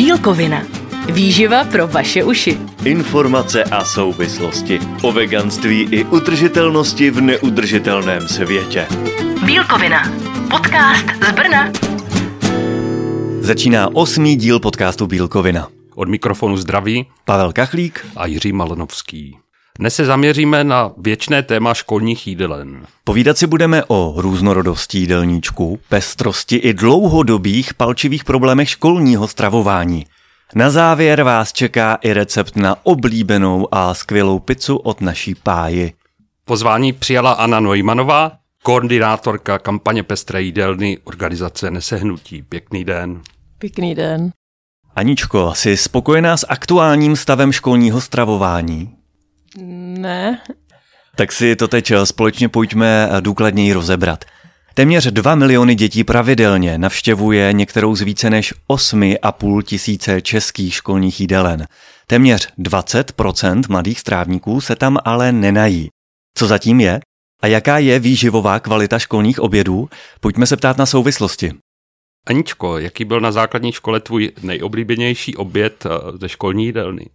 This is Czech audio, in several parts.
Bílkovina. Výživa pro vaše uši. Informace a souvislosti o veganství i udržitelnosti v neudržitelném světě. Bílkovina. Podcast z Brna. Začíná osmý díl podcastu Bílkovina. Od mikrofonu zdraví Pavel Kachlík a Jiří Malenovský. Dnes se zaměříme na věčné téma školních jídelen. Povídat si budeme o různorodosti jídelníčku, pestrosti i dlouhodobých palčivých problémech školního stravování. Na závěr vás čeká i recept na oblíbenou a skvělou pizzu od naší páji. Pozvání přijala Anna Neumannová, koordinátorka kampaně Pestré jídelny organizace Nesehnutí. Pěkný den. Pěkný den. Aničko, jsi spokojená s aktuálním stavem školního stravování? Ne. Tak si to teď společně pojďme důkladněji rozebrat. Téměř 2 miliony dětí pravidelně navštěvuje některou z více než 8,5 tisíce českých školních jídelen. Téměř 20% mladých strávníků se tam ale nenají. Co zatím je? A jaká je výživová kvalita školních obědů? Pojďme se ptát na souvislosti. Aničko, jaký byl na základní škole tvůj nejoblíbenější oběd eh, ze školní jídelny?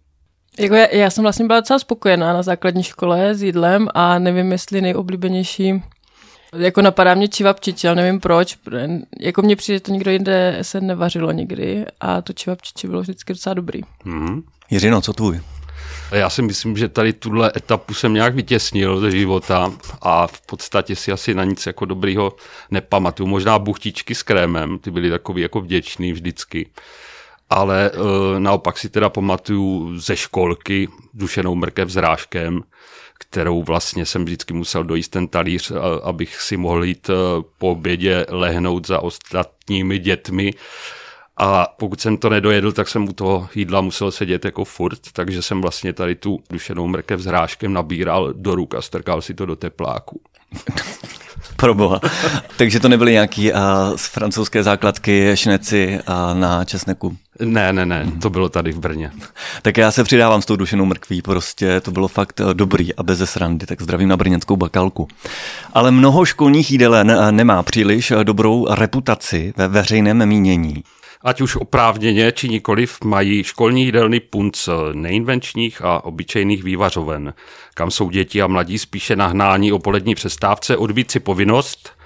Jako já, já jsem vlastně byla docela spokojená na základní škole s jídlem a nevím, jestli nejoblíbenější jako napadá mě čivapčiči, ale nevím proč. Jako mně přijde, že to nikdo jinde se nevařilo nikdy a to čivapčiči bylo vždycky docela dobrý. Mm-hmm. Jiřino, co tvůj? Já si myslím, že tady tuhle etapu jsem nějak vytěsnil ze života a v podstatě si asi na nic jako dobrýho nepamatuju. Možná buchtičky s krémem, ty byly takový jako vděčný vždycky. Ale e, naopak si teda pamatuju ze školky dušenou mrkev s rážkem, kterou vlastně jsem vždycky musel dojíst ten talíř, abych si mohl jít e, po obědě lehnout za ostatními dětmi a pokud jsem to nedojedl, tak jsem u toho jídla musel sedět jako furt, takže jsem vlastně tady tu dušenou mrkev s hráškem nabíral do ruk a strkal si to do tepláku. Proboha. Takže to nebyly nějaký uh, z francouzské základky šneci uh, na česneku? Ne, ne, ne, to bylo tady v Brně. tak já se přidávám s tou dušenou mrkví, prostě to bylo fakt dobrý a bez srandy, tak zdravím na brněnskou bakalku. Ale mnoho školních jídelen nemá příliš dobrou reputaci ve veřejném mínění ať už oprávněně či nikoliv, mají školní jídelny punc neinvenčních a obyčejných vývařoven, kam jsou děti a mladí spíše nahnání o polední přestávce odbít si povinnost,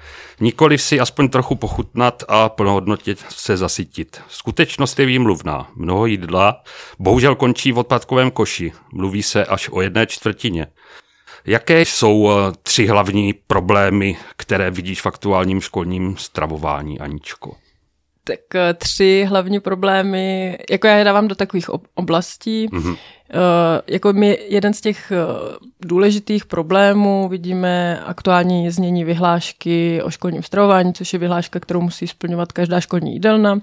nikoliv si aspoň trochu pochutnat a plnohodnotně se zasytit. Skutečnost je výmluvná. Mnoho jídla bohužel končí v odpadkovém koši. Mluví se až o jedné čtvrtině. Jaké jsou eh, tři hlavní problémy, které vidíš v aktuálním školním stravování, Aničko? Tak eh, tři hlavní problémy, jako já je dávám do takových oblastí. Mm-hmm. Jako my jeden z těch uh, důležitých problémů vidíme aktuální znění vyhlášky o školním stravování, což je vyhláška, kterou musí splňovat každá školní jídelna.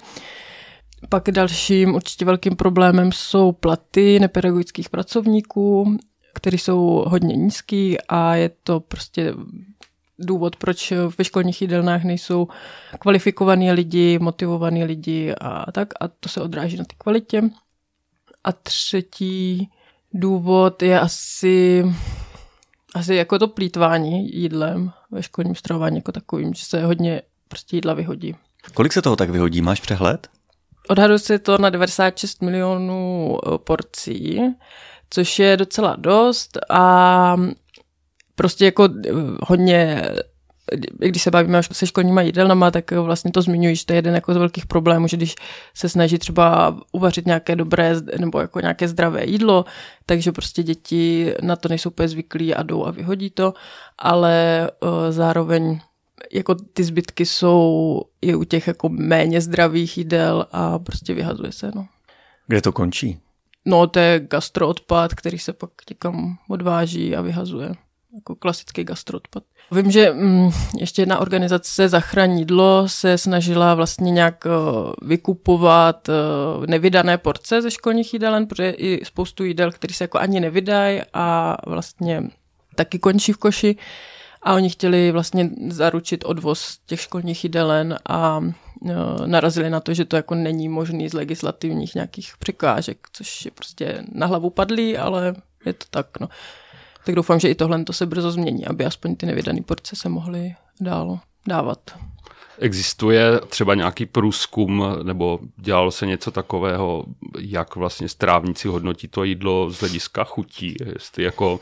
Pak dalším určitě velkým problémem jsou platy nepedagogických pracovníků, které jsou hodně nízký a je to prostě důvod, proč ve školních jídelnách nejsou kvalifikovaní lidi, motivovaní lidi a tak. A to se odráží na té kvalitě. A třetí důvod je asi, asi jako to plítvání jídlem ve školním stravování jako takovým, že se hodně prostě jídla vyhodí. Kolik se toho tak vyhodí? Máš přehled? Odhaduje se to na 96 milionů porcí, což je docela dost a prostě jako eh, hodně když se bavíme se školníma jídelnama, tak vlastně to zmiňuji, že to je jeden jako z velkých problémů, že když se snaží třeba uvařit nějaké dobré nebo jako nějaké zdravé jídlo, takže prostě děti na to nejsou úplně zvyklí a jdou a vyhodí to, ale zároveň jako ty zbytky jsou i u těch jako méně zdravých jídel a prostě vyhazuje se, no. Kde to končí? No, to je gastroodpad, který se pak někam odváží a vyhazuje jako klasický gastroodpad. Vím, že mm, ještě jedna organizace Zachranídlo se snažila vlastně nějak uh, vykupovat uh, nevydané porce ze školních jídelen, protože je i spoustu jídel, které se jako ani nevydají a vlastně taky končí v koši. A oni chtěli vlastně zaručit odvoz těch školních jídelen a uh, narazili na to, že to jako není možný z legislativních nějakých překážek, což je prostě na hlavu padlý, ale je to tak, no tak doufám, že i tohle to se brzo změní, aby aspoň ty nevydané porce se mohly dál, dávat. Existuje třeba nějaký průzkum, nebo dělalo se něco takového, jak vlastně strávníci hodnotí to jídlo z hlediska chutí, jestli jako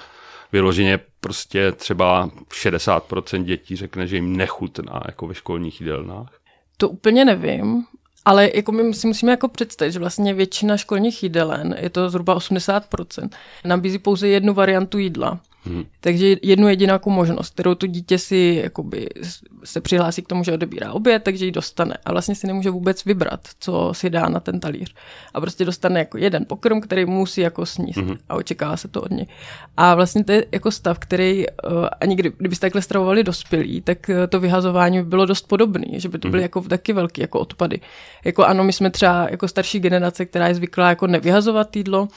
vyloženě prostě třeba 60% dětí řekne, že jim nechutná jako ve školních jídelnách? To úplně nevím, ale jako my si musíme jako představit, že vlastně většina školních jídelen, je to zhruba 80%, nabízí pouze jednu variantu jídla. Hmm. Takže jednu jedinou možnost, kterou to dítě si jakoby, se přihlásí k tomu, že odebírá oběd, takže ji dostane. A vlastně si nemůže vůbec vybrat, co si dá na ten talíř. A prostě dostane jako jeden pokrm, který musí jako sníst. Hmm. A očekává se to od něj. A vlastně to je jako stav, který uh, ani kdy, kdybyste takhle stravovali dospělí, tak uh, to vyhazování by bylo dost podobné, že by to byly hmm. jako taky velké jako odpady. Jako ano, my jsme třeba jako starší generace, která je zvyklá jako nevyhazovat jídlo,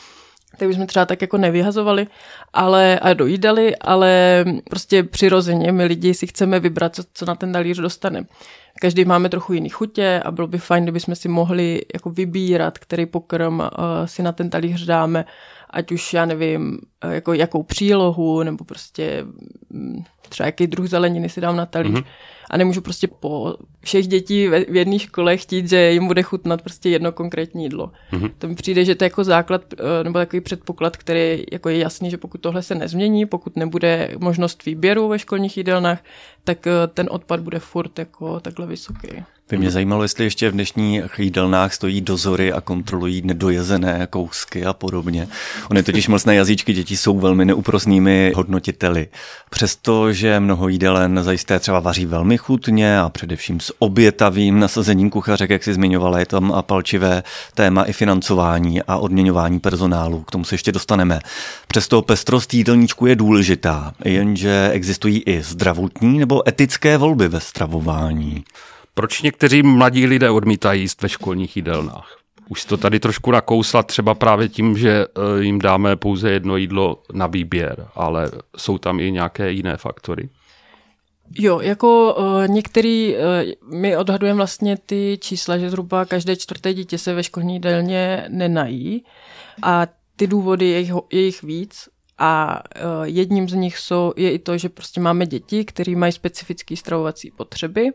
tak bychom třeba tak jako nevyhazovali ale, a dojídali, ale prostě přirozeně my lidi si chceme vybrat, co, co na ten talíř dostane. Každý máme trochu jiný chutě a bylo by fajn, kdyby jsme si mohli jako vybírat, který pokrm uh, si na ten talíř dáme, ať už já nevím, uh, jako jakou přílohu, nebo prostě um, třeba jaký druh zeleniny si dám na talíř. Mm-hmm a nemůžu prostě po všech dětí v jedné škole chtít, že jim bude chutnat prostě jedno konkrétní jídlo. Mm-hmm. To mi přijde, že to je jako základ eh, nebo takový předpoklad, který jako je jasný, že pokud tohle se nezmění, pokud nebude možnost výběru ve školních jídelnách, tak eh, ten odpad bude furt jako takhle vysoký. By mě zajímalo, jestli ještě v dnešních jídelnách stojí dozory a kontrolují nedojezené kousky a podobně. Ony totiž mlsné jazyčky dětí jsou velmi neuprosnými hodnotiteli. Přestože mnoho jídelen zajisté třeba vaří velmi chutně a především s obětavým nasazením kuchařek, jak si zmiňovala, je tam a palčivé téma i financování a odměňování personálu. K tomu se ještě dostaneme. Přesto pestrost jídelníčku je důležitá, jenže existují i zdravotní nebo etické volby ve stravování. Proč někteří mladí lidé odmítají jíst ve školních jídelnách? Už to tady trošku nakousla třeba právě tím, že eh, jim dáme pouze jedno jídlo na výběr, ale jsou tam i nějaké jiné faktory? Jo, jako uh, některý, uh, my odhadujeme vlastně ty čísla, že zhruba každé čtvrté dítě se ve školní jídelně nenají a ty důvody je jich, je jich víc a uh, jedním z nich jsou, je i to, že prostě máme děti, které mají specifické stravovací potřeby,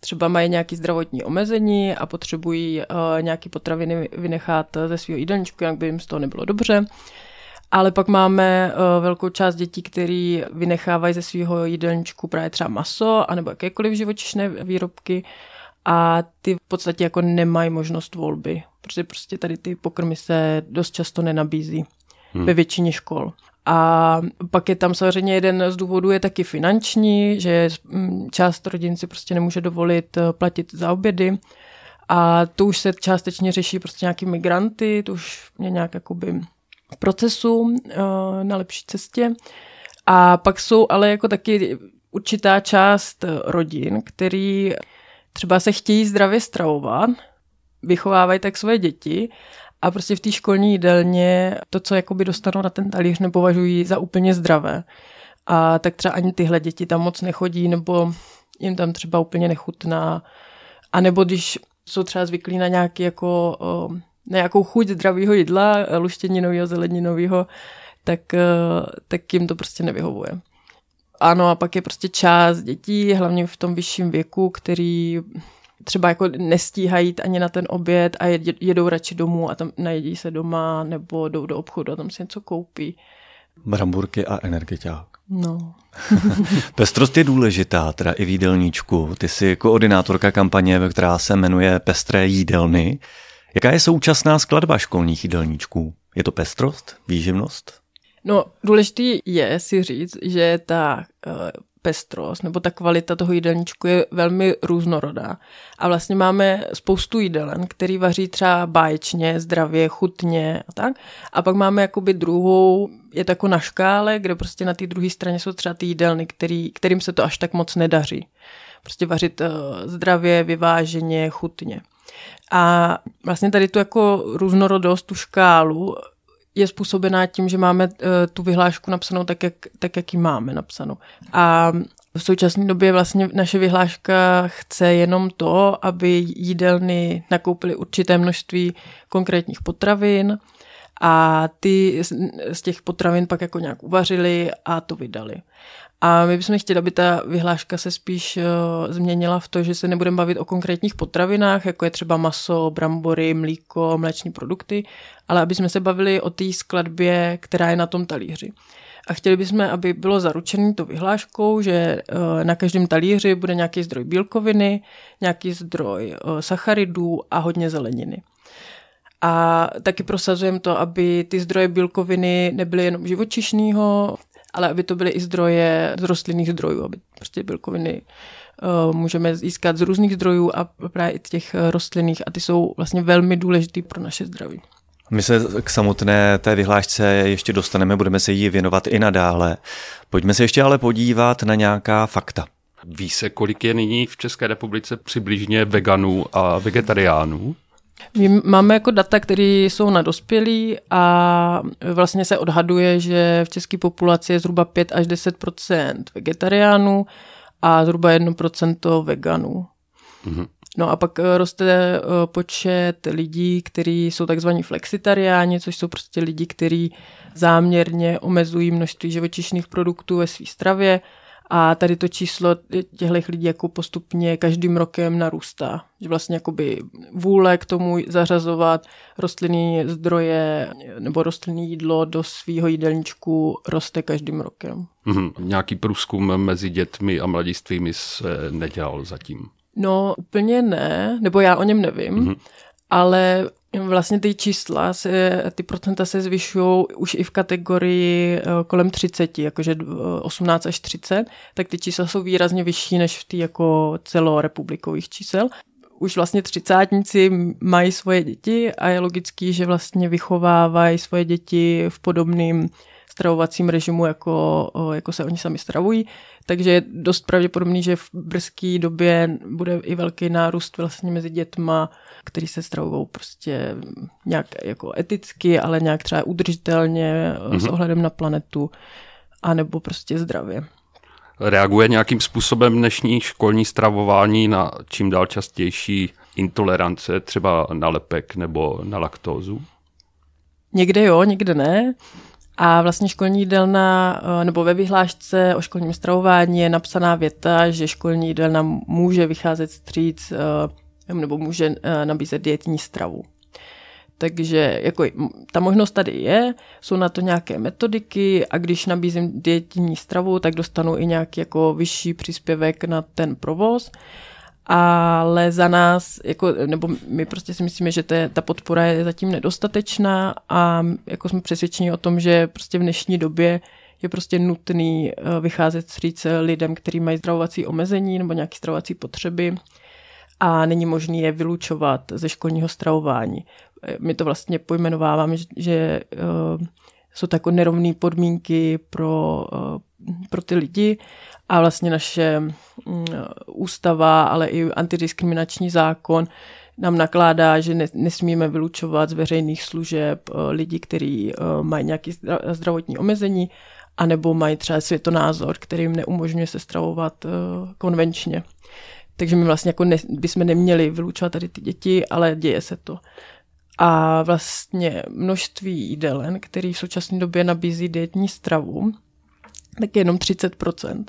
třeba mají nějaké zdravotní omezení a potřebují uh, nějaké potraviny vynechat ze svého jídelníčku, jak by jim z toho nebylo dobře. Ale pak máme uh, velkou část dětí, který vynechávají ze svého jídelníčku právě třeba maso anebo jakékoliv živočišné výrobky a ty v podstatě jako nemají možnost volby, protože prostě tady ty pokrmy se dost často nenabízí hmm. ve většině škol. A pak je tam samozřejmě jeden z důvodů je taky finanční, že mm, část rodin si prostě nemůže dovolit eh, platit za obědy. A to už se částečně řeší prostě nějaký migranty, to už je nějak jakoby v procesu eh, na lepší cestě. A pak jsou ale jako taky určitá část rodin, který třeba se chtějí zdravě stravovat, vychovávají tak své děti a prostě v té školní jídelně to, co jakoby dostanou na ten talíř, nepovažují za úplně zdravé. A tak třeba ani tyhle děti tam moc nechodí, nebo jim tam třeba úplně nechutná. A nebo když jsou třeba zvyklí na nějaký jako, na nějakou chuť zdravého jídla, luštěninového, zeleninového, tak, tak jim to prostě nevyhovuje. Ano, a pak je prostě část dětí, hlavně v tom vyšším věku, který třeba jako nestíhají jít ani na ten oběd a jedou radši domů a tam najedí se doma nebo jdou do obchodu a tam si něco koupí. Bramburky a energetiák. No. Pestrost je důležitá, teda i v jídelníčku. Ty jsi koordinátorka kampaně, která se jmenuje Pestré jídelny. Jaká je současná skladba školních jídelníčků? Je to pestrost, výživnost? No, důležitý je si říct, že ta uh, pestrost nebo ta kvalita toho jídelníčku je velmi různorodá. A vlastně máme spoustu jídelen, který vaří třeba báječně, zdravě, chutně a tak. A pak máme jakoby druhou, je to jako na škále, kde prostě na té druhé straně jsou třeba ty jídelny, který, kterým se to až tak moc nedaří. Prostě vařit uh, zdravě, vyváženě, chutně. A vlastně tady tu jako různorodost, tu škálu je způsobená tím, že máme uh, tu vyhlášku napsanou tak jak, tak, jak ji máme napsanou. A v současné době vlastně naše vyhláška chce jenom to, aby jídelny nakoupily určité množství konkrétních potravin a ty z těch potravin pak jako nějak uvařili a to vydali. A my bychom chtěli, aby ta vyhláška se spíš uh, změnila v to, že se nebudeme bavit o konkrétních potravinách, jako je třeba maso, brambory, mlíko, mléční produkty, ale aby jsme se bavili o té skladbě, která je na tom talíři. A chtěli bychom, aby bylo zaručené to vyhláškou, že uh, na každém talíři bude nějaký zdroj bílkoviny, nějaký zdroj uh, sacharidů a hodně zeleniny. A taky prosazujeme to, aby ty zdroje bílkoviny nebyly jenom živočišného, ale aby to byly i zdroje z rostlinných zdrojů, aby prostě bílkoviny uh, můžeme získat z různých zdrojů a právě i těch rostlinných a ty jsou vlastně velmi důležitý pro naše zdraví. My se k samotné té vyhlášce ještě dostaneme, budeme se jí věnovat i nadále. Pojďme se ještě ale podívat na nějaká fakta. Ví se, kolik je nyní v České republice přibližně veganů a vegetariánů? My máme jako data, které jsou na dospělí a vlastně se odhaduje, že v české populaci je zhruba 5 až 10% vegetariánů a zhruba 1 veganů. Mm-hmm. No a pak eh, roste eh, počet lidí, kteří jsou takzvaní flexitariáni, což jsou prostě lidi, kteří záměrně omezují množství živočišných produktů ve své stravě a tady to číslo těchto lidí jako postupně každým rokem narůstá. Že vlastně jakoby vůle k tomu zařazovat rostlinné zdroje nebo rostlinné jídlo do svého jídelníčku roste každým rokem. Mm-hmm. Nějaký průzkum mezi dětmi a mladistvými se nedělal zatím? No úplně ne, nebo já o něm nevím, mm-hmm. ale vlastně ty čísla, se, ty procenta se zvyšují už i v kategorii eh, kolem 30, jakože 18 až 30, tak ty čísla jsou výrazně vyšší než v té jako celorepublikových čísel. Už vlastně třicátníci mají svoje děti a je logický, že vlastně vychovávají svoje děti v podobném stravovacím režimu, jako, jako se oni sami stravují. Takže je dost pravděpodobný, že v brzké době bude i velký nárůst vlastně mezi dětma, který se stravují prostě nějak jako eticky, ale nějak třeba udržitelně mm-hmm. s mhm. ohledem na planetu, anebo prostě zdravě. Reaguje nějakým způsobem dnešní školní stravování na čím dál častější intolerance, třeba na lepek nebo na laktózu? Někde jo, někde ne. A vlastně školní jídelna, eh, nebo ve vyhlášce o školním stravování je napsaná věta, že školní jídelna může vycházet stříc eh, nebo může eh, nabízet dietní stravu. Takže jako ta možnost tady je, jsou na to nějaké metodiky a když nabízím dietní stravu, tak dostanu i nějaký jako vyšší příspěvek na ten provoz ale za nás, jako, nebo my prostě si myslíme, že te, ta podpora je zatím nedostatečná a jako jsme přesvědčeni o tom, že prostě v dnešní době je prostě nutný eh, vycházet stříc lidem, kteří mají zdravovací omezení nebo nějaké zdravovací potřeby a není možné je vylučovat ze školního stravování. My to vlastně pojmenováváme, že uh, jsou to jako nerovné podmínky pro, pro ty lidi a vlastně naše mm, ústava, ale i antidiskriminační zákon nám nakládá, že nesmíme vylučovat z veřejných služeb eh, lidi, kteří eh, mají nějaké zdravotní omezení, anebo mají třeba světonázor, který jim neumožňuje se stravovat eh, konvenčně. Takže my vlastně jako ne, bychom neměli vylučovat tady ty děti, ale děje se to. A vlastně množství jídelen, který v současné době nabízí dietní stravu, tak je jenom 30%.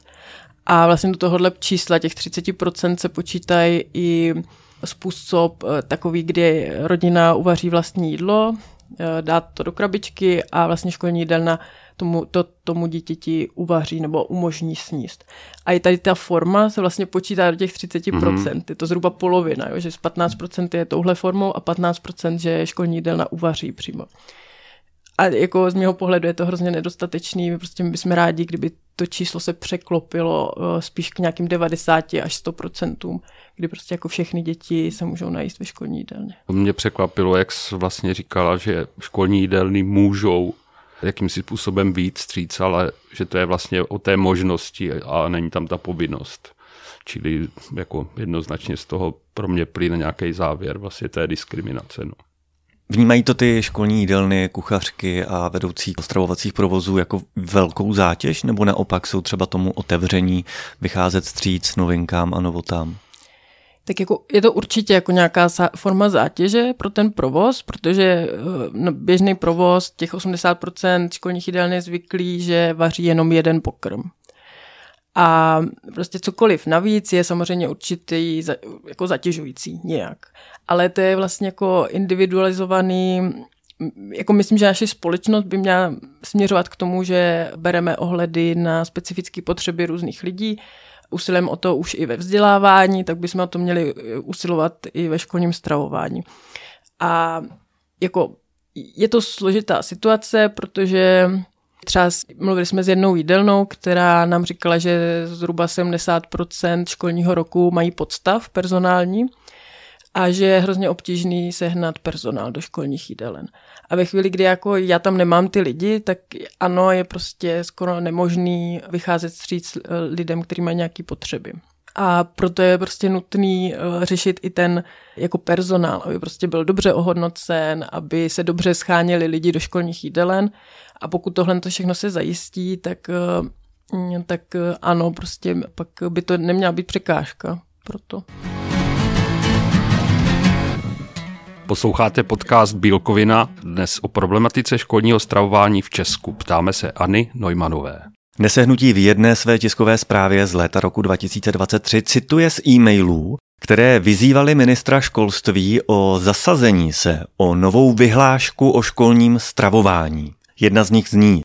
A vlastně do tohohle čísla těch 30% se počítají i způsob eh, takový, kdy rodina uvaří vlastní jídlo, eh, dá to do krabičky a vlastně školní jídelna tomu, to, tomu dítěti uvaří nebo umožní sníst. A i tady ta forma se vlastně počítá do těch 30%. Mm-hmm. Je to zhruba polovina, jo? že z 15% je touhle formou a 15% že školní jídelna uvaří přímo a jako z mého pohledu je to hrozně nedostatečný. My prostě bychom rádi, kdyby to číslo se překlopilo eh, spíš k nějakým 90 až 100% kdy prostě jako všechny děti se můžou najíst ve školní jídelně. Mě překvapilo, jak jsi vlastně říkala, že školní jídelny můžou jakýmsi způsobem víc stříc, ale že to je vlastně o té možnosti a není tam ta povinnost. Čili jako jednoznačně z toho pro mě plyne nějaký závěr vlastně té diskriminace. No. Vnímají to ty školní jídelny, kuchařky a vedoucí stravovacích provozů jako velkou zátěž, nebo naopak jsou třeba tomu otevření vycházet stříc novinkám a novotám? Tak jako je to určitě jako nějaká forma zátěže pro ten provoz, protože eh, no, běžný provoz těch 80% školních jídelny je zvyklý, že vaří jenom jeden pokrm. A prostě cokoliv navíc je samozřejmě určitý jako zatěžující nějak. Ale to je vlastně jako individualizovaný jako myslím, že naše společnost by měla směřovat k tomu, že bereme ohledy na specifické potřeby různých lidí, usilujeme o to už i ve vzdělávání, tak bychom o to měli usilovat i ve školním stravování. A jako je to složitá situace, protože třeba mluvili jsme s jednou jídelnou, která nám říkala, že zhruba 70% školního roku mají podstav personální a že je hrozně obtížný sehnat personál do školních jídelen. A ve chvíli, kdy jako já tam nemám ty lidi, tak ano, je prostě skoro nemožný vycházet stříc eh, lidem, kteří mají nějaké potřeby. A proto je prostě nutný eh, řešit i ten jako personál, aby prostě byl dobře ohodnocen, aby se dobře scháněli lidi do školních jídelen. A pokud tohle to všechno se zajistí, tak, eh, tak ano, prostě pak by to neměla být překážka. Proto. Posloucháte podcast Bílkovina, dnes o problematice školního stravování v Česku. Ptáme seAny Neumanové. Nesehnutí v jedné své tiskové zprávě z léta roku 2023 cituje z e-mailů, které vyzývaly ministra školství o zasazení se o novou vyhlášku o školním stravování. Jedna z nich zní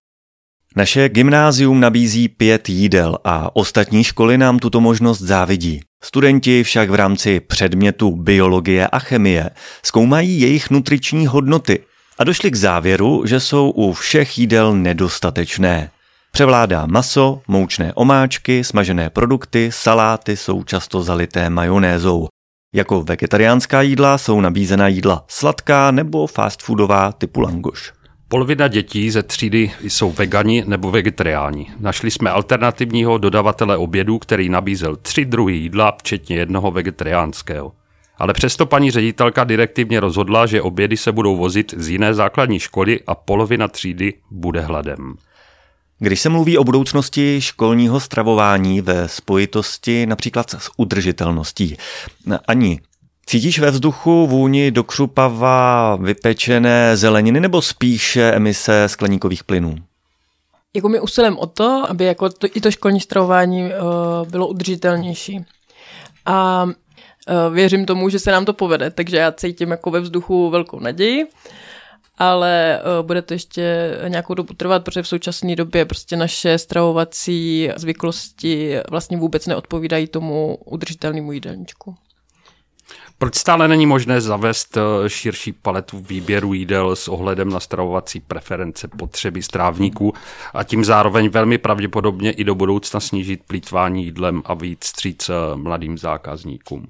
naše gymnázium nabízí pět jídel a ostatní školy nám tuto možnost závidí. Studenti však v rámci předmětu biologie a chemie zkoumají jejich nutriční hodnoty a došli k závěru, že jsou u všech jídel nedostatečné. Převládá maso, moučné omáčky, smažené produkty, saláty jsou často zalité majonézou. Jako vegetariánská jídla jsou nabízena jídla sladká nebo fast foodová typu langoš. Polovina dětí ze třídy jsou vegani nebo vegetariáni. Našli jsme alternativního dodavatele obědů, který nabízel tři druhy jídla, včetně jednoho vegetariánského. Ale přesto paní ředitelka direktivně rozhodla, že obědy se budou vozit z jiné základní školy a polovina třídy bude hladem. Když se mluví o budoucnosti školního stravování ve spojitosti například s udržitelností, ani Cítíš ve vzduchu vůni do křupava vypečené zeleniny nebo spíše emise skleníkových plynů? Jako my usilujeme o to, aby jako to, i to školní stravování uh, bylo udržitelnější. A uh, věřím tomu, že se nám to povede, takže já cítím jako ve vzduchu velkou naději ale uh, bude to ještě nějakou dobu trvat, protože v současné době prostě naše stravovací zvyklosti vlastně vůbec neodpovídají tomu udržitelnému jídelníčku. Proč stále není možné zavést eh, širší paletu výběru jídel s ohledem na stravovací preference potřeby strávníků a tím zároveň velmi pravděpodobně i do budoucna snížit plítvání jídlem a víc stříc eh, mladým zákazníkům?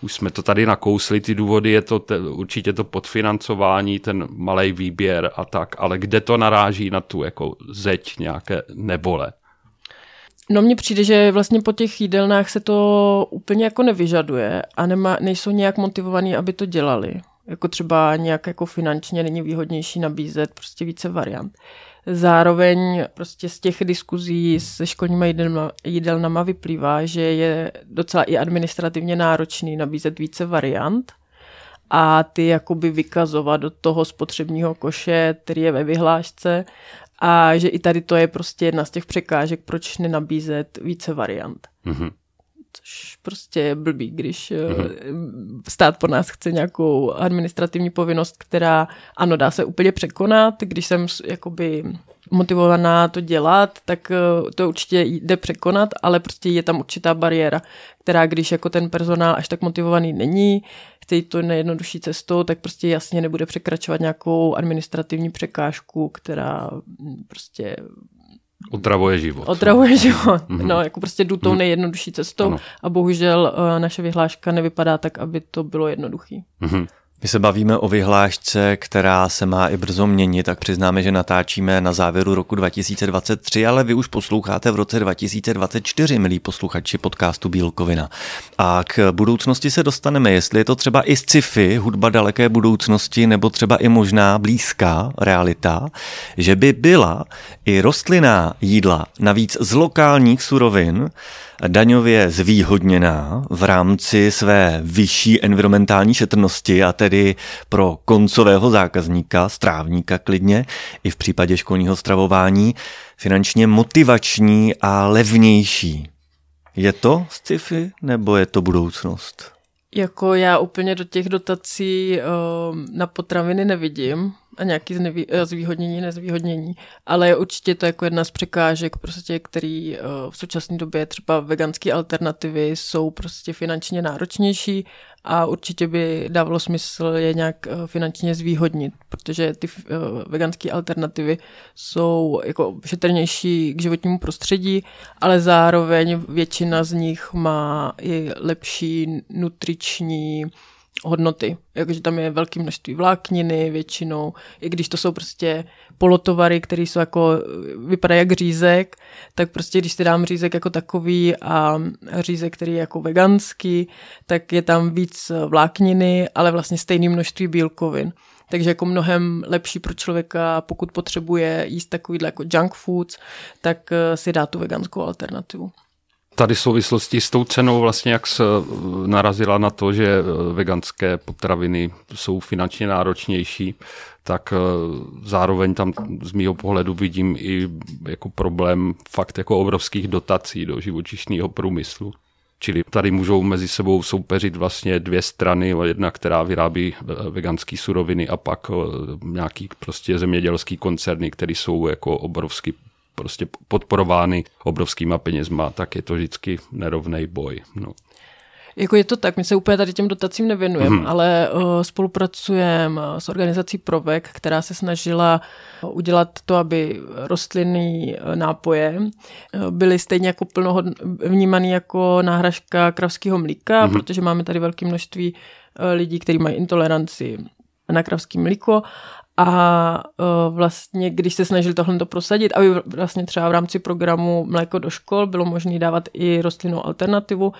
Už jsme to tady nakousli, ty důvody je to te, určitě to podfinancování, ten malý výběr a tak, ale kde to naráží na tu jako zeď nějaké nebole? No mně přijde, že vlastně po těch jídelnách se to úplně jako nevyžaduje a nema, nejsou nějak motivovaní, aby to dělali. Jako třeba nějak jako finančně není výhodnější nabízet prostě více variant. Zároveň prostě z těch diskuzí se školníma jídelnama, jídelnama vyplývá, že je docela i administrativně náročný nabízet více variant a ty jakoby vykazovat do toho spotřebního koše, který je ve vyhlášce a že i tady to je prostě jedna z těch překážek, proč nenabízet více variant. Mm-hmm. Což prostě je blbý, když mm-hmm. stát po nás chce nějakou administrativní povinnost, která ano, dá se úplně překonat, když jsem jakoby motivovaná to dělat, tak eh, to určitě jde překonat, ale prostě je tam určitá bariéra, která když jako ten personál až tak motivovaný není, chce jít to nejjednodušší cestou, tak prostě jasně nebude překračovat nějakou administrativní překážku, která prostě Otravuje život. Otravuje život. Mm-hmm. No, jako prostě jdu tou mhm. nejjednodušší cestou ano. a bohužel uh, naše vyhláška nevypadá tak, aby to bylo jednoduchý. Mm-hmm. My se bavíme o vyhlášce, která se má i brzo měnit, tak přiznáme, že natáčíme na závěru roku 2023, ale vy už posloucháte v roce 2024, milí posluchači podcastu Bílkovina. A k budoucnosti se dostaneme, jestli je to třeba i sci-fi, hudba daleké budoucnosti, nebo třeba i možná blízká realita, že by byla i rostlinná jídla, navíc z lokálních surovin, daňově zvýhodněná v rámci své vyšší environmentální šetrnosti a tedy pro koncového zákazníka, strávníka klidně, i v případě školního stravování, finančně motivační a levnější. Je to sci-fi nebo je to budoucnost? Jako já úplně do těch dotací uh, na potraviny nevidím a nějaký znevý, uh, zvýhodnění, nezvýhodnění, ale určitě to jako jedna z překážek, prostě, který uh, v současné době třeba veganské alternativy jsou prostě finančně náročnější a určitě by dávalo smysl je nějak uh, finančně zvýhodnit, protože ty veganské alternativy jsou jako šetrnější k životnímu prostředí, ale zároveň většina z nich má i lepší nutriční hodnoty. Jakože tam je velké množství vlákniny většinou, i když to jsou prostě polotovary, které jsou jako, vypadají jak řízek, tak prostě když si dám řízek jako takový a řízek, který je jako veganský, tak je tam víc vlákniny, ale vlastně stejné množství bílkovin. Takže jako mnohem lepší pro člověka, pokud potřebuje jíst takovýhle jako junk foods, tak si dá tu veganskou alternativu tady v souvislosti s tou cenou vlastně, jak se eh, narazila na to, že eh, veganské potraviny jsou finančně náročnější, tak eh, zároveň tam z mýho pohledu vidím i jako problém fakt jako obrovských dotací do živočišného průmyslu. Čili tady můžou mezi sebou soupeřit vlastně dvě strany, jedna, která vyrábí veganské suroviny a pak nějaký prostě zemědělský koncerny, které jsou jako obrovsky prostě podporovány obrovskýma penězma, tak je to vždycky nerovný boj. No. Jako je to tak, my se úplně tady těm dotacím nevěnujeme, hmm. ale uh, spolupracujeme s organizací Provek, která se snažila udělat to, aby rostlinné nápoje byly stejně jako plnohod vnímané jako náhražka kravského mlíka, hmm. protože máme tady velké množství lidí, kteří mají intoleranci na kravský mlíko a uh, vlastně, když se snažili tohle to prosadit, aby vlastně třeba v rámci programu Mléko do škol bylo možné dávat i rostlinnou alternativu,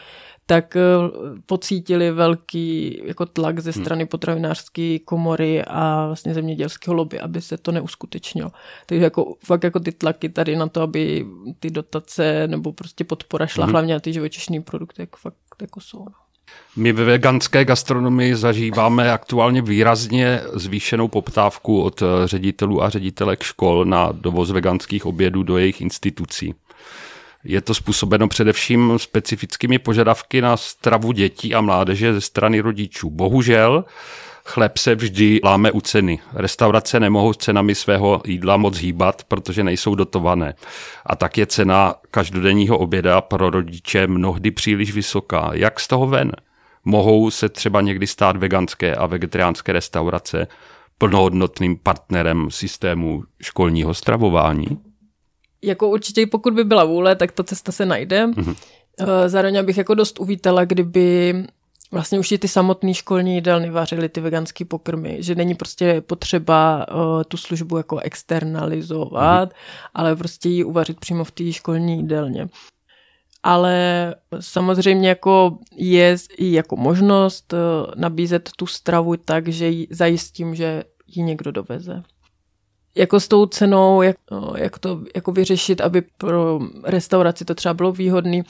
tak uh, pocítili velký jako tlak ze hmm. strany hmm. potravinářské komory a vlastně zemědělského lobby, aby se to neuskutečnilo. Takže jako, fakt jako ty tlaky tady na to, aby ty dotace nebo prostě podpora šla hmm. hlavně na ty živočišní produkty, jako fakt jako jsou. No. My ve veganské gastronomii zažíváme aktuálně výrazně zvýšenou poptávku od ředitelů a ředitelek škol na dovoz veganských obědů do jejich institucí. Je to způsobeno především specifickými požadavky na stravu dětí a mládeže ze strany rodičů. Bohužel chleb se vždy láme u ceny. Restaurace nemohou s cenami svého jídla moc hýbat, protože nejsou dotované. A tak je cena každodenního oběda pro rodiče mnohdy příliš vysoká. Jak z toho ven? Mohou se třeba někdy stát veganské a vegetariánské restaurace plnohodnotným partnerem systému školního stravování? Jako určitě, pokud by byla vůle, tak ta cesta se najde. Mm-hmm. Zároveň bych jako dost uvítala, kdyby vlastně už i ty samotné školní jídelny vařily ty veganské pokrmy, že není prostě potřeba uh, tu službu jako externalizovat, mm-hmm. ale prostě ji uvařit přímo v té školní jídelně. Ale samozřejmě jako je i jako možnost uh, nabízet tu stravu tak, že ji zajistím, že ji někdo doveze jako s tou cenou, jak, jak to jako vyřešit, aby pro restauraci to třeba bylo výhodný,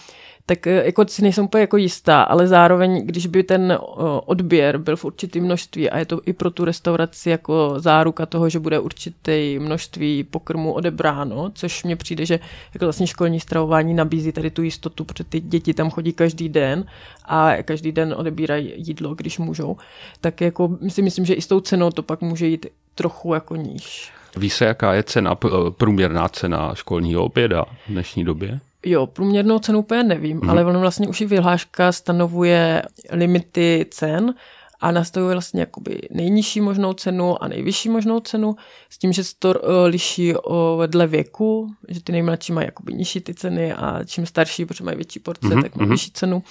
tak e, jako si nejsem úplně jako jistá, ale zároveň, když by ten odběr byl v určitém množství a je to i pro tu restauraci jako záruka toho, že bude určité množství pokrmu odebráno, což mně přijde, že jako vlastně školní stravování nabízí tady tu jistotu, protože ty děti tam chodí každý den a každý den odebírají jídlo, když můžou, tak jako si myslím, že i s tou cenou to pak může jít trochu jako níž. Ví se, jaká je cena, průměrná cena školního oběda v dnešní době? Jo, průměrnou cenu úplně nevím, mm. ale ono vlastně už i vyhláška stanovuje limity cen a nastavuje vlastně jakoby nejnižší možnou cenu a nejvyšší možnou cenu s tím, že se to uh, liší vedle věku, že ty nejmladší mají jakoby nižší ty ceny a čím starší, protože mají větší porce, mm-hmm. tak mají mhm. vyšší cenu.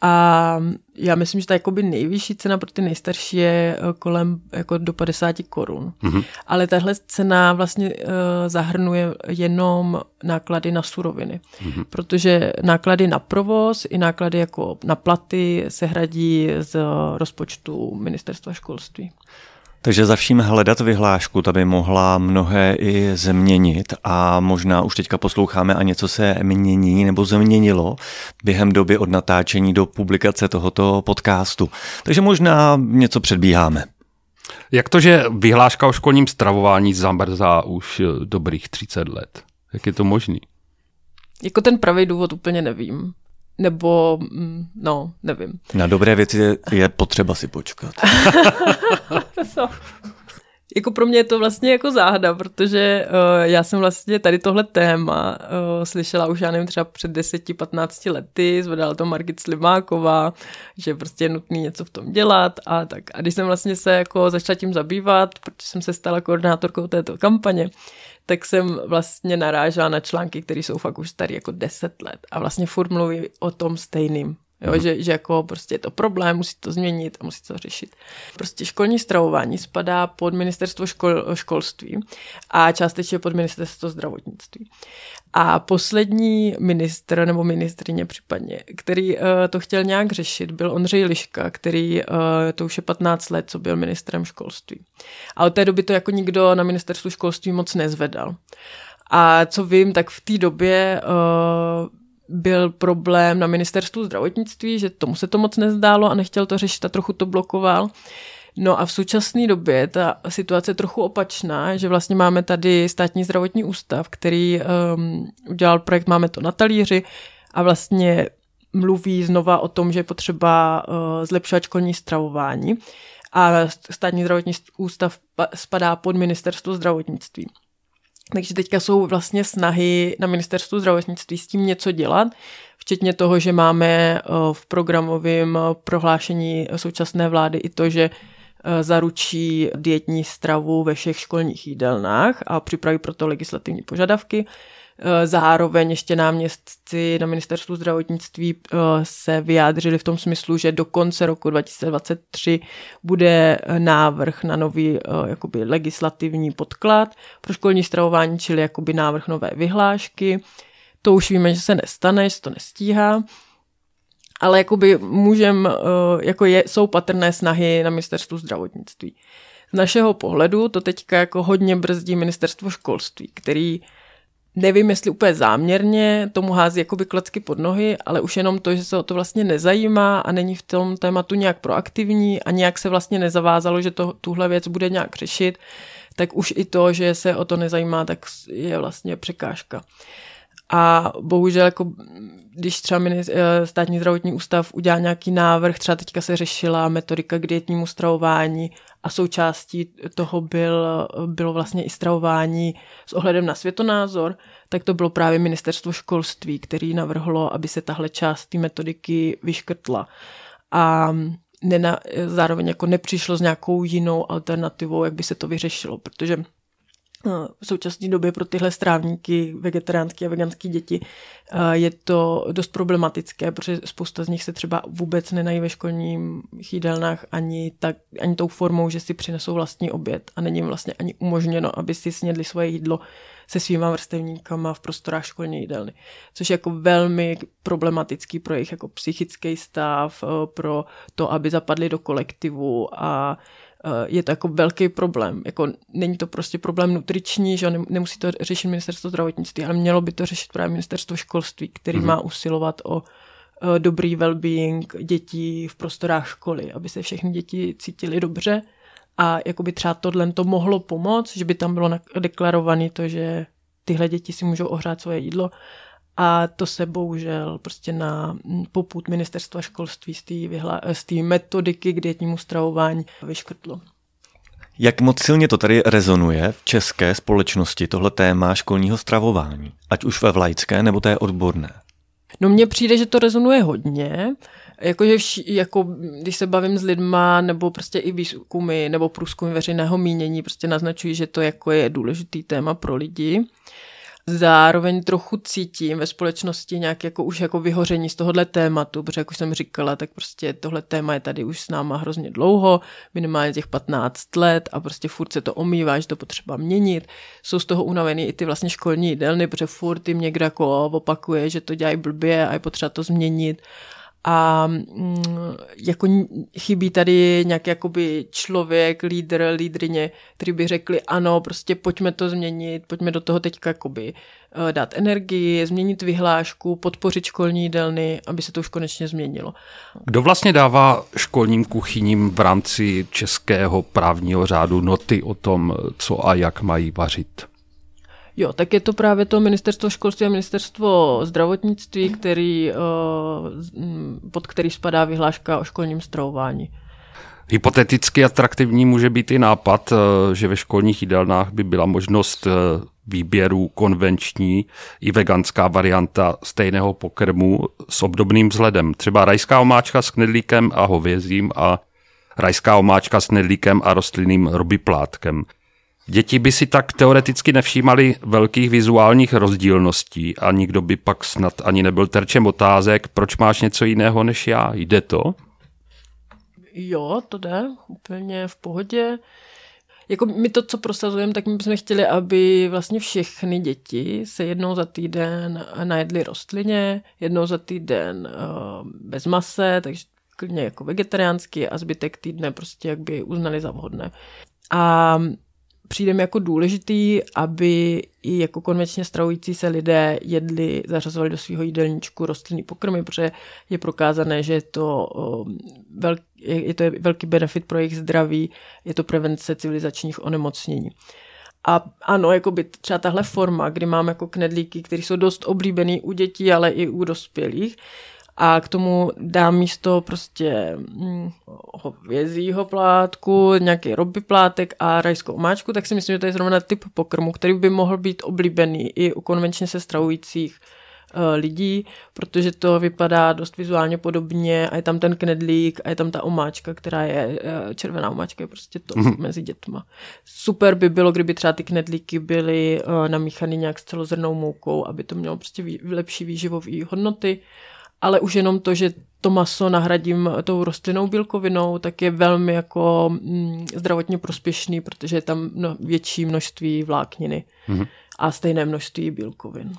A já myslím, že ta jakoby nejvyšší cena pro ty nejstarší je eh, kolem jako do 50 korun. Mm-hmm. Ale tahle cena vlastně uh, zahrnuje jenom náklady na suroviny. Mm-hmm. Protože náklady na provoz i náklady jako na platy se hradí z rozpočtu ministerstva školství. Takže za vším hledat vyhlášku, ta by mohla mnohé i změnit a možná už teďka posloucháme a něco se mění nebo změnilo během doby od natáčení do publikace tohoto podcastu. Takže možná něco předbíháme. Jak to, že vyhláška o školním stravování zamrzá už dobrých 30 let? Jak je to možný? Jako ten pravý důvod úplně nevím. nebo, mm, no, nevím. Na dobré věci je, je potřeba si počkat. no. Jako pro mě je to vlastně jako záhada, protože uh, já jsem vlastně tady tohle téma uh, slyšela už, já nevím, třeba před 10-15 lety, zvedala to Margit Slimáková, že prostě je nutný něco v tom dělat a tak. A když jsem vlastně se jako začala tím zabývat, protože jsem se stala koordinátorkou této kampaně, tak jsem vlastně narážela na články, které jsou fakt už starý jako 10 let a vlastně furt mluví o tom stejným. Jo, mm. že, že jako prostě je to problém, musí to změnit a musí to řešit. Prostě školní stravování spadá pod ministerstvo škol, školství a částečně pod ministerstvo zdravotnictví. A poslední ministr nebo ministrině případně, který uh, to chtěl nějak řešit, byl Ondřej Liška, který uh, to už je 15 let, co byl ministrem školství. A od té doby to jako nikdo na ministerstvu školství moc nezvedal. A co vím, tak v té době uh, byl problém na ministerstvu zdravotnictví, že tomu se to moc nezdálo a nechtěl to řešit a trochu to blokoval. No a v současné době ta situace je trochu opačná, že vlastně máme tady státní zdravotní ústav, který um, udělal projekt Máme to na talíři a vlastně mluví znova o tom, že je potřeba uh, zlepšovat školní stravování a státní zdravotní ústav spadá pod ministerstvo zdravotnictví. Takže teďka jsou vlastně snahy na ministerstvu zdravotnictví s tím něco dělat, včetně toho, že máme eh, v programovém prohlášení současné vlády i to, že eh, zaručí dietní stravu ve všech školních jídelnách a připraví proto legislativní požadavky. Eh, zároveň ještě náměstci na ministerstvu zdravotnictví eh, se vyjádřili v tom smyslu, že do konce roku 2023 bude eh, návrh na nový jakoby legislativní podklad pro školní stravování, čili jakoby návrh nové vyhlášky. To už víme, že se nestane, že se to nestíhá. Ale jakoby můžem, jako je, jsou patrné snahy na ministerstvu zdravotnictví. Z našeho pohledu to teďka jako hodně brzdí ministerstvo školství, který nevím, jestli úplně záměrně tomu hází jakoby klacky pod nohy, ale už jenom to, že se o to vlastně nezajímá a není v tom tématu nějak proaktivní a nějak se vlastně nezavázalo, že to, tuhle věc bude nějak řešit, tak už i to, že se o to nezajímá, tak je vlastně překážka. A bohužel, jako, když třeba eh, státní zdravotní ústav udělá nějaký návrh, třeba teďka se řešila metodika k dietnímu stravování a součástí toho byl, bylo vlastně i stravování s ohledem na světonázor, tak to bylo právě ministerstvo školství, který navrhlo, aby se tahle část té metodiky vyškrtla. A nena, zároveň jako nepřišlo s nějakou jinou alternativou, jak by se to vyřešilo, protože v současné době pro tyhle strávníky, vegetariánské a veganské děti, je to dost problematické, protože spousta z nich se třeba vůbec nenají ve školním jídelnách ani, tak, ani tou formou, že si přinesou vlastní oběd a není jim vlastně ani umožněno, aby si snědli svoje jídlo se svýma vrstevníkama v prostorách školní jídelny. Což je jako velmi problematický pro jejich jako psychický stav, pro to, aby zapadli do kolektivu a Eh, je to jako velký problém. Jako není to prostě problém nutriční, že nemusí to řešit ministerstvo zdravotnictví, ale mělo by to řešit právě ministerstvo školství, který mm-hmm. má usilovat o eh, dobrý well-being dětí v prostorách školy, aby se všechny děti cítily dobře a jako by třeba tohle to mohlo pomoct, že by tam bylo deklarované to, že tyhle děti si můžou ohřát svoje jídlo a to se bohužel prostě na poput ministerstva školství z té, vyhla- metodiky k dietnímu stravování vyškrtlo. Jak moc silně to tady rezonuje v české společnosti tohle téma školního stravování, ať už ve vlajcké nebo té odborné? No mně přijde, že to rezonuje hodně, jakože vši, jako, když se bavím s lidma, nebo prostě i výzkumy, nebo průzkumy veřejného mínění, prostě naznačují, že to jako je důležitý téma pro lidi zároveň trochu cítím ve společnosti nějak jako už jako vyhoření z tohohle tématu, protože jak už jsem říkala, tak prostě tohle téma je tady už s náma hrozně dlouho, minimálně těch 15 let a prostě furt se to omývá, že to potřeba měnit. Jsou z toho unavený i ty vlastně školní jídelny, protože furt jim někdo jako opakuje, že to dělají blbě a je potřeba to změnit a mm, jako chybí tady nějaký jakoby člověk, lídr, lídrině, který by řekli, ano, prostě pojďme to změnit, pojďme do toho teďka jakoby eh, dát energii, změnit vyhlášku, podpořit školní jídelny, aby se to už konečně změnilo. Kdo vlastně dává školním kuchyním v rámci českého právního řádu noty o tom, co a jak mají vařit? Jo, tak je to právě to ministerstvo školství a ministerstvo zdravotnictví, který, pod který spadá vyhláška o školním stravování. Hypoteticky atraktivní může být i nápad, eh, že ve školních jídelnách by byla možnost eh, výběru konvenční i veganská varianta stejného pokrmu s obdobným vzhledem. Třeba rajská omáčka s knedlíkem a hovězím a rajská omáčka s knedlíkem a rostlinným robiplátkem. Děti by si tak teoreticky nevšímali velkých vizuálních rozdílností a nikdo by pak snad ani nebyl terčem otázek, proč máš něco jiného než já. Jde to? Jo, to jde, úplně v pohodě. Jako my to, co prosazujeme, tak my bychom chtěli, aby vlastně všechny děti se jednou za týden najedly rostlině, jednou za týden uh, bez mase, takže klidně jako vegetariánsky a zbytek týdne prostě jak by uznali za vhodné. A přijde mi jako důležitý, aby i jako konvenčně stravující se lidé jedli, zařazovali do svého jídelníčku rostlinný pokrmy, protože je prokázané, že je to, velký, je to velký benefit pro jejich zdraví, je to prevence civilizačních onemocnění. A ano, jako by třeba tahle forma, kdy máme jako knedlíky, které jsou dost oblíbený u dětí, ale i u dospělých, a k tomu dám místo prostě hm, hovězího plátku, nějaký roby plátek a rajskou omáčku, tak si myslím, že to je zrovna typ pokrmu, který by mohl být oblíbený i u konvenčně se stravujících uh, lidí, protože to vypadá dost vizuálně podobně a je tam ten knedlík a je tam ta omáčka, která je uh, červená omáčka, je prostě to mm. mezi dětma. Super by bylo, kdyby třeba ty knedlíky byly uh, namíchaný nějak s celozrnou moukou, aby to mělo prostě lepší výživové hodnoty ale už jenom to, že to maso nahradím tou rostlinnou bílkovinou, tak je velmi jako mm, zdravotně prospěšný, protože je tam no, větší množství vlákniny mm-hmm. a stejné množství bílkovin.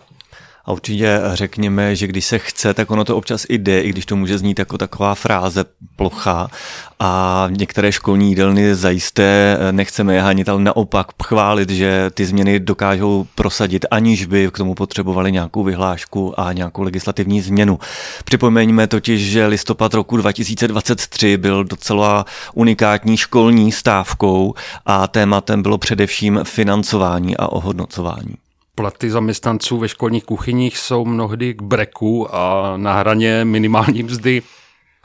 A určitě řekněme, že když se chce, tak ono to občas i jde, i když to může znít jako taková fráze plocha. A některé školní jídelny zajisté nechceme je hanit, ale naopak chválit, že ty změny dokážou prosadit, aniž by k tomu potřebovali nějakou vyhlášku a nějakou legislativní změnu. Připomeňme totiž, že listopad roku 2023 byl docela unikátní školní stávkou a tématem bylo především financování a ohodnocování platy zaměstnanců ve školních kuchyních jsou mnohdy k breku a na hraně minimální mzdy.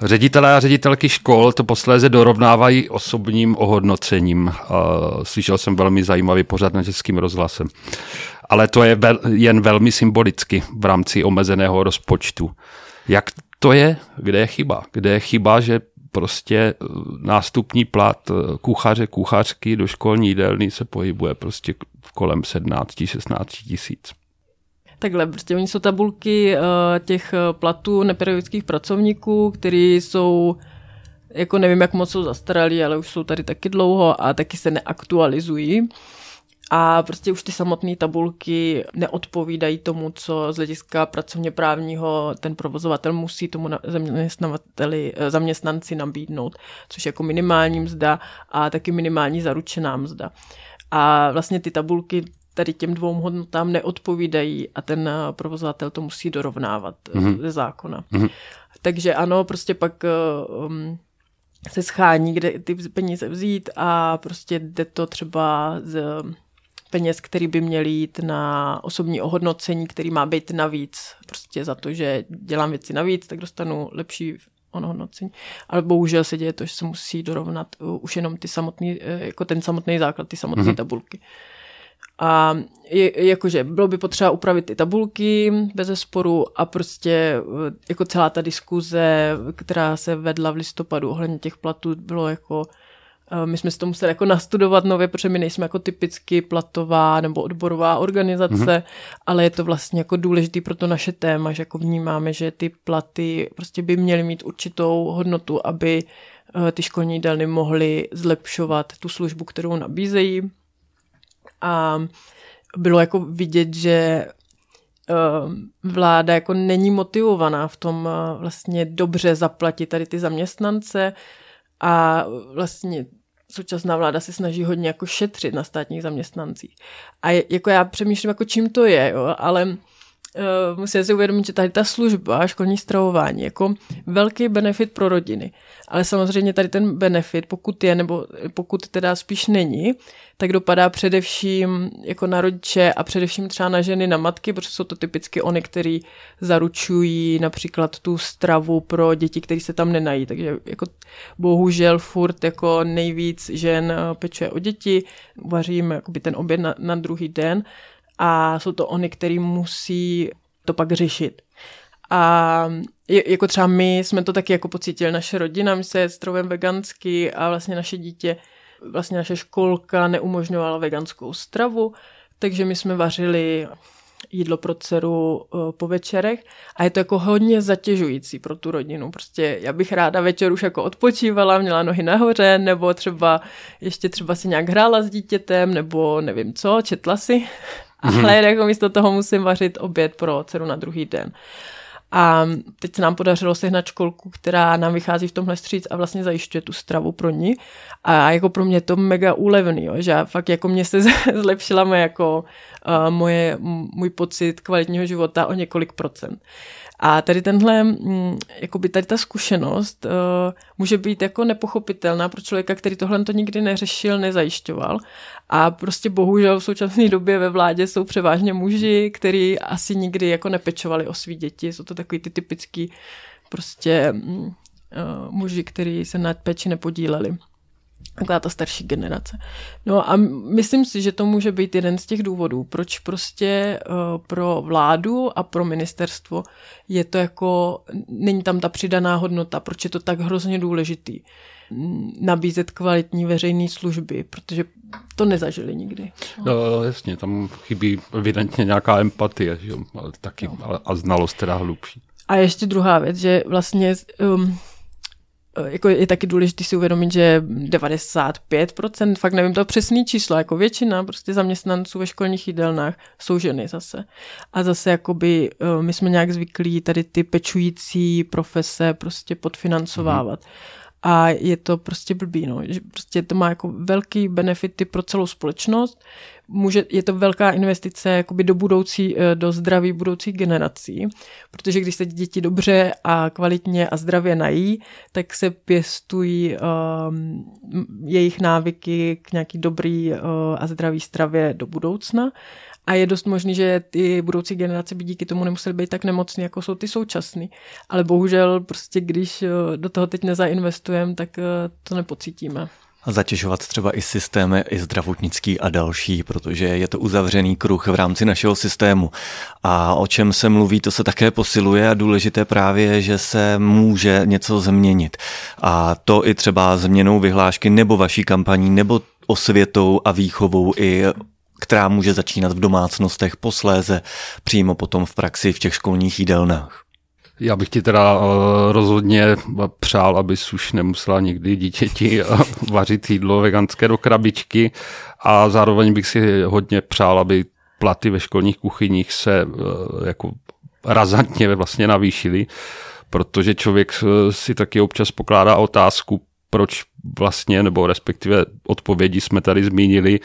Ředitelé a ředitelky škol to posléze dorovnávají osobním ohodnocením. Slyšel jsem velmi zajímavý pořad na českým rozhlasem. Ale to je jen velmi symbolicky v rámci omezeného rozpočtu. Jak to je? Kde je chyba? Kde je chyba, že prostě eh, nástupní plat eh, kuchaře, kuchařky do školní jídelny se pohybuje prostě kolem 17-16 tisíc. Takhle, prostě oni jsou tabulky uh, těch platů nepedagogických pracovníků, které jsou, jako nevím, jak moc jsou zastaralí, ale už jsou tady taky dlouho a taky se neaktualizují a prostě už ty samotné tabulky neodpovídají tomu, co z hlediska pracovně právního ten provozovatel musí tomu zaměstnavateli, eh, zaměstnanci nabídnout, což je jako minimální mzda a taky minimální zaručená mzda. A vlastně ty tabulky tady těm dvou hodnotám neodpovídají a ten eh, provozovatel to musí dorovnávat mm-hmm. ze zákona. Mm-hmm. Takže ano, prostě pak um, se schání, kde ty peníze vzít a prostě jde to třeba z peněz, který by měl jít na osobní ohodnocení, který má být navíc. Prostě za to, že dělám věci navíc, tak dostanu lepší ohodnocení. Ale bohužel se děje to, že se musí dorovnat uh, už jenom ty samotný, uh, jako ten samotný základ, ty samotné mm-hmm. tabulky. A je, jakože bylo by potřeba upravit ty tabulky bez sporu a prostě uh, jako celá ta diskuze, která se vedla v listopadu ohledně těch platů, bylo jako my jsme si to museli jako nastudovat nově, protože my nejsme jako typicky platová nebo odborová organizace, mm-hmm. ale je to vlastně jako důležitý pro to naše téma, že jako vnímáme, že ty platy prostě by měly mít určitou hodnotu, aby eh, ty školní jídelny mohly zlepšovat tu službu, kterou nabízejí. A bylo jako vidět, že eh, vláda jako není motivovaná v tom eh, vlastně dobře zaplatit tady ty zaměstnance, a vlastně současná vláda se snaží hodně jako šetřit na státních zaměstnancích. A jako já přemýšlím, jako čím to je, jo, ale uh, musíme si uvědomit, že tady ta služba, školní stravování, jako velký benefit pro rodiny. Ale samozřejmě tady ten benefit, pokud je, nebo pokud teda spíš není, tak dopadá především jako na rodiče a především třeba na ženy, na matky, protože jsou to typicky oni, kteří zaručují například tu stravu pro děti, které se tam nenají. Takže jako bohužel furt jako nejvíc žen eh, pečuje o děti, vařím jakoby ten oběd na, na druhý den a jsou to oni, který musí to pak řešit. A jako třeba my jsme to taky jako pocítili, naše rodina, my se strovem vegansky a vlastně naše dítě, vlastně naše školka neumožňovala veganskou stravu, takže my jsme vařili jídlo pro dceru eh, po večerech a je to jako hodně zatěžující pro tu rodinu. Prostě já bych ráda večer už jako odpočívala, měla nohy nahoře, nebo třeba ještě třeba si nějak hrála s dítětem, nebo nevím co, četla si. Mm-hmm. Ale jako místo toho musím vařit oběd pro dceru na druhý den. A teď se nám podařilo sehnat školku, která nám vychází v tomhle stříc a vlastně zajišťuje tu stravu pro ní. A jako pro mě to mega úlevný, jo, že fakt jako mě se zlepšila moje, jako, uh, moje, můj pocit kvalitního života o několik procent. A tady tenhle, mm, jakoby tady ta zkušenost uh, může být jako nepochopitelná pro člověka, který tohle to nikdy neřešil, nezajišťoval. A prostě bohužel v současné době ve vládě jsou převážně muži, kteří asi nikdy jako nepečovali o svý děti. Jsou to takový ty typický prostě uh, muži, kteří se na péči nepodíleli taková ta starší generace. No a myslím si, že to může být jeden z těch důvodů, proč prostě uh, pro vládu a pro ministerstvo je to jako, není tam ta přidaná hodnota, proč je to tak hrozně důležitý nabízet kvalitní veřejné služby, protože to nezažili nikdy. No, no jasně, tam chybí evidentně nějaká empatie, že jo, ale taky, no. a znalost teda hlubší. A ještě druhá věc, že vlastně um, Eh, jako je taky důležité si uvědomit, že 95%, fakt nevím to přesné číslo, jako většina prostě zaměstnanců ve školních jídelnách jsou ženy zase. A zase jakoby eh, my jsme nějak zvyklí tady ty pečující profese prostě podfinancovávat. Mm-hmm a je to prostě blbý, no. Že prostě to má jako velký benefity pro celou společnost. Může, je to velká investice jakoby do budoucí, eh, do zdraví budoucích generací, protože když se děti dobře a kvalitně a zdravě nají, tak se pěstují um, jejich návyky k nějaký dobrý uh, a zdravý stravě do budoucna a je dost možný, že ty budoucí generace by díky tomu nemuseli být tak nemocný, jako jsou ty současný. Ale bohužel prostě, když eh, do toho teď nezainvestujeme, tak eh, to nepocítíme zatěžovat třeba i systémy, i zdravotnický a další, protože je to uzavřený kruh v rámci našeho systému. A o čem se mluví, to se také posiluje a důležité právě, že se může něco změnit. A to i třeba změnou vyhlášky nebo vaší kampaní, nebo osvětou a výchovou i která může začínat v domácnostech, posléze přímo potom v praxi v těch školních jídelnách. Já bych ti teda eh, rozhodně přál, abys už nemusela nikdy dítěti eh, vařit jídlo veganské do krabičky a zároveň bych si hodně přál, aby platy ve školních kuchyních se eh, jako razantně vlastně navýšily, protože člověk si taky občas pokládá otázku, proč vlastně, nebo respektive odpovědi jsme tady zmínili,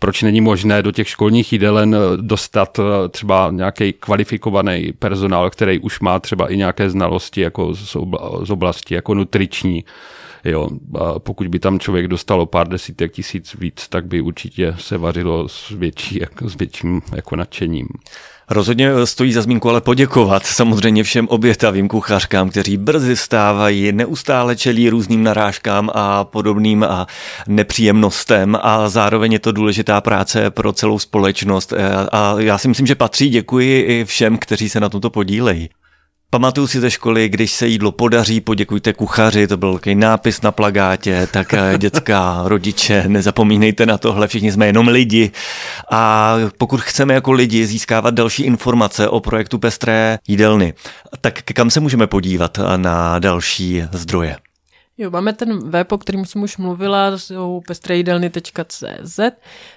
proč není možné do těch školních jídelen dostat eh, třeba nějaký kvalifikovaný personál, který už má třeba i nějaké znalosti jako z oblasti jako nutriční. Jo, a pokud by tam člověk dostal o pár desítek tisíc víc, tak by určitě se vařilo s, větší, jako, s větším jako nadšením. Rozhodně stojí za zmínku ale poděkovat samozřejmě všem obětavým kuchařkám, kteří brzy stávají, neustále čelí různým narážkám a podobným a nepříjemnostem. A zároveň je to důležitá práce pro celou společnost. A já si myslím, že patří. Děkuji i všem, kteří se na tomto podílejí. Pamatuju si ze školy, když se jídlo podaří, poděkujte kuchaři, to byl takový nápis na plagátě, tak eh, dětská, rodiče, nezapomínejte na tohle, všichni jsme jenom lidi. A pokud chceme jako lidi získávat další informace o projektu Pestré jídelny, tak kam se můžeme podívat na další zdroje? Jo, máme ten web, o kterým jsem už mluvila, jsou pestrejdelny.cz.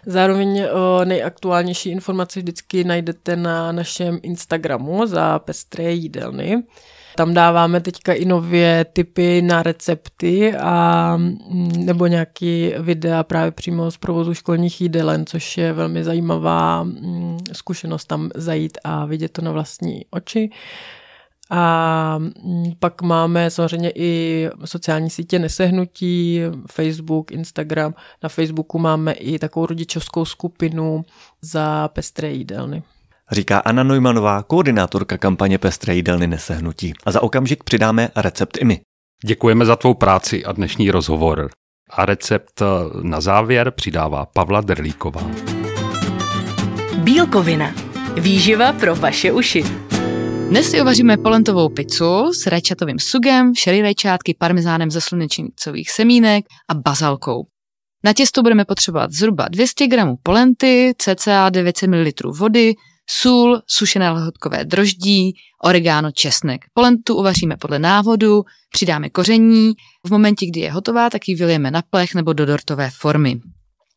Zároveň o, nejaktuálnější informace vždycky najdete na našem Instagramu za Pestré jídelny. Tam dáváme teďka i nově typy na recepty a mm, nebo nějaký videa právě přímo z provozu školních jídelen, což je velmi zajímavá mm, zkušenost tam zajít a vidět to na vlastní oči. A mm, pak máme samozřejmě i sociální sítě Nesehnutí, Facebook, Instagram. Na Facebooku máme i takovou rodičovskou skupinu za pestré jídelny. Říká Anna Neumannová, koordinátorka kampaně Pestré jídelny Nesehnutí. A za okamžik přidáme recept i my. Děkujeme za tvou práci a dnešní rozhovor. A recept na závěr přidává Pavla Derlíková. Bílkovina. Výživa pro vaše uši. Dnes si uvaříme polentovou pizzu s rajčatovým sugem, šery rajčátky, parmezánem ze slunečnicových semínek a bazalkou. Na těsto budeme potřebovat zhruba 200 g polenty, cca 900 ml vody, sůl, sušené lehotkové droždí, oregano, česnek. Polentu uvaříme podle návodu, přidáme koření. V momentě, kdy je hotová, tak ji vylijeme na plech nebo do dortové formy.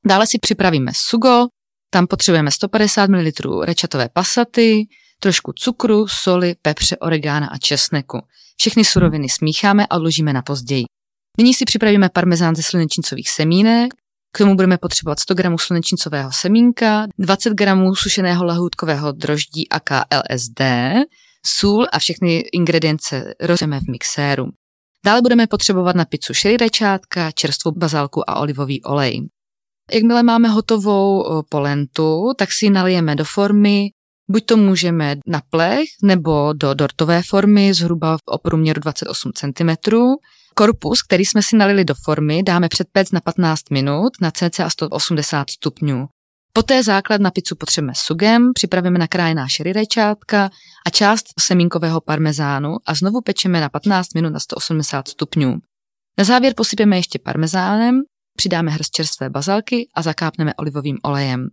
Dále si připravíme sugo, tam potřebujeme 150 ml rečatové pasaty, trošku cukru, soli, pepře, oregána a česneku. Všechny suroviny smícháme a odložíme na později. Nyní si připravíme parmezán ze slunečnicových semínek, k tomu budeme potřebovat 100 g slunečnicového semínka, 20 g sušeného lahůdkového droždí a KLSD, sůl a všechny ingredience rozeme v mixéru. Dále budeme potřebovat na pizzu šery rajčátka, čerstvou bazálku a olivový olej. Jakmile máme hotovou polentu, tak si ji nalijeme do formy, Buď to můžeme na plech nebo do dortové formy zhruba o průměru 28 cm. Korpus, který jsme si nalili do formy, dáme před pec na 15 minut na cca 180 stupňů. Poté základ na pizzu potřebujeme sugem, připravíme nakrájená šery rajčátka a část semínkového parmezánu a znovu pečeme na 15 minut na 180 stupňů. Na závěr posypeme ještě parmezánem, přidáme hrst čerstvé bazalky a zakápneme olivovým olejem.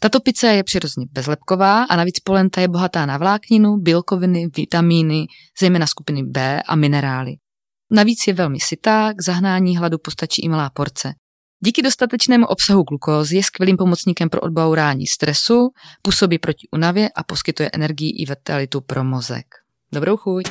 Tato pizza je přirozeně bezlepková a navíc polenta je bohatá na vlákninu, bílkoviny, vitamíny, zejména skupiny B a minerály. Navíc je velmi sytá, k zahnání hladu postačí i malá porce. Díky dostatečnému obsahu glukózy je skvělým pomocníkem pro odbourání stresu, působí proti unavě a poskytuje energii i vitalitu pro mozek. Dobrou chuť!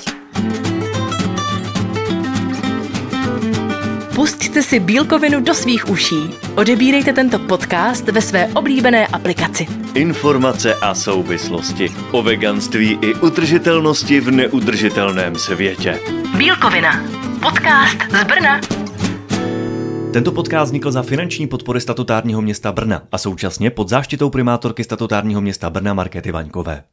Pusťte si bílkovinu do svých uší. Odebírejte tento podcast ve své oblíbené aplikaci. Informace a souvislosti o veganství i utržitelnosti v neudržitelném světě. Bílkovina. Podcast z Brna. Tento podcast vznikl za finanční podpory statutárního města Brna a současně pod záštitou primátorky statutárního města Brna Markety Vaňkové.